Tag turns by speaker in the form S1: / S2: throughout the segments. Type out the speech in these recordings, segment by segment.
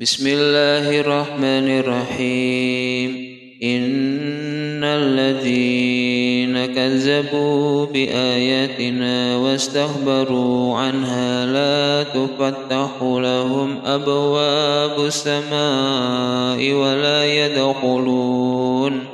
S1: بسم الله الرحمن الرحيم إن الذين كذبوا بآياتنا واستكبروا عنها لا تفتح لهم أبواب السماء ولا يدخلون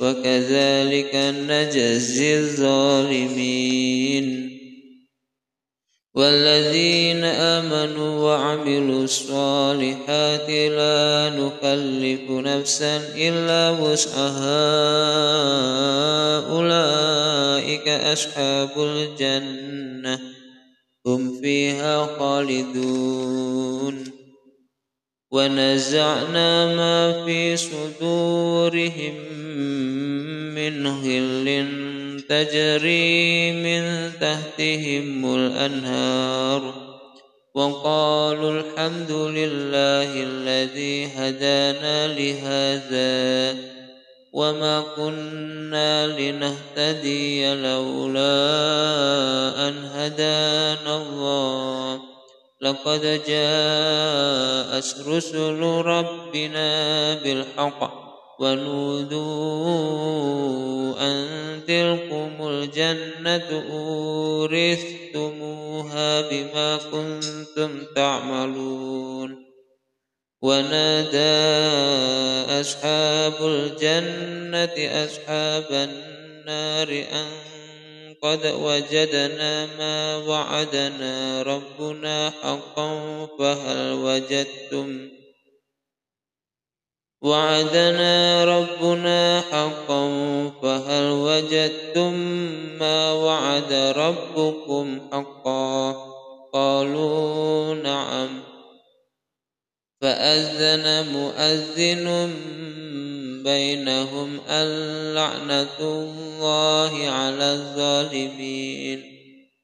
S1: وكذلك نجزي الظالمين. والذين آمنوا وعملوا الصالحات لا نكلف نفسا إلا وسعها. أولئك أصحاب الجنة. هم فيها خالدون. ونزعنا ما في صدورهم من غل تجري من تحتهم الأنهار وقالوا الحمد لله الذي هدانا لهذا وما كنا لنهتدي لولا أن هدانا الله. لقد جاءت رسل ربنا بالحق ونودوا أن تلكم الجنة أورثتموها بما كنتم تعملون ونادى أصحاب الجنة أصحاب النار أن قد وجدنا ما وعدنا ربنا حقا فهل وجدتم وعدنا ربنا حقا فهل وجدتم ما وعد ربكم حقا؟ قالوا نعم. فأذن مؤذن بينهم اللعنة الله على الظالمين.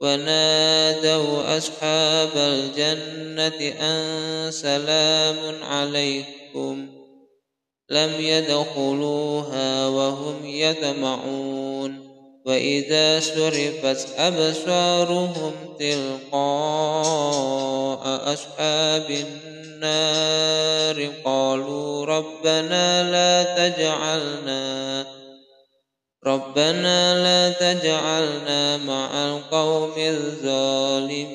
S1: ونادوا أصحاب الجنة أن سلام عليكم. لم يدخلوها وهم يطمعون وإذا صرفت أبصارهم تلقاء أصحاب النار قالوا ربنا لا تجعلنا ربنا لا تجعلنا مع القوم الظالمين.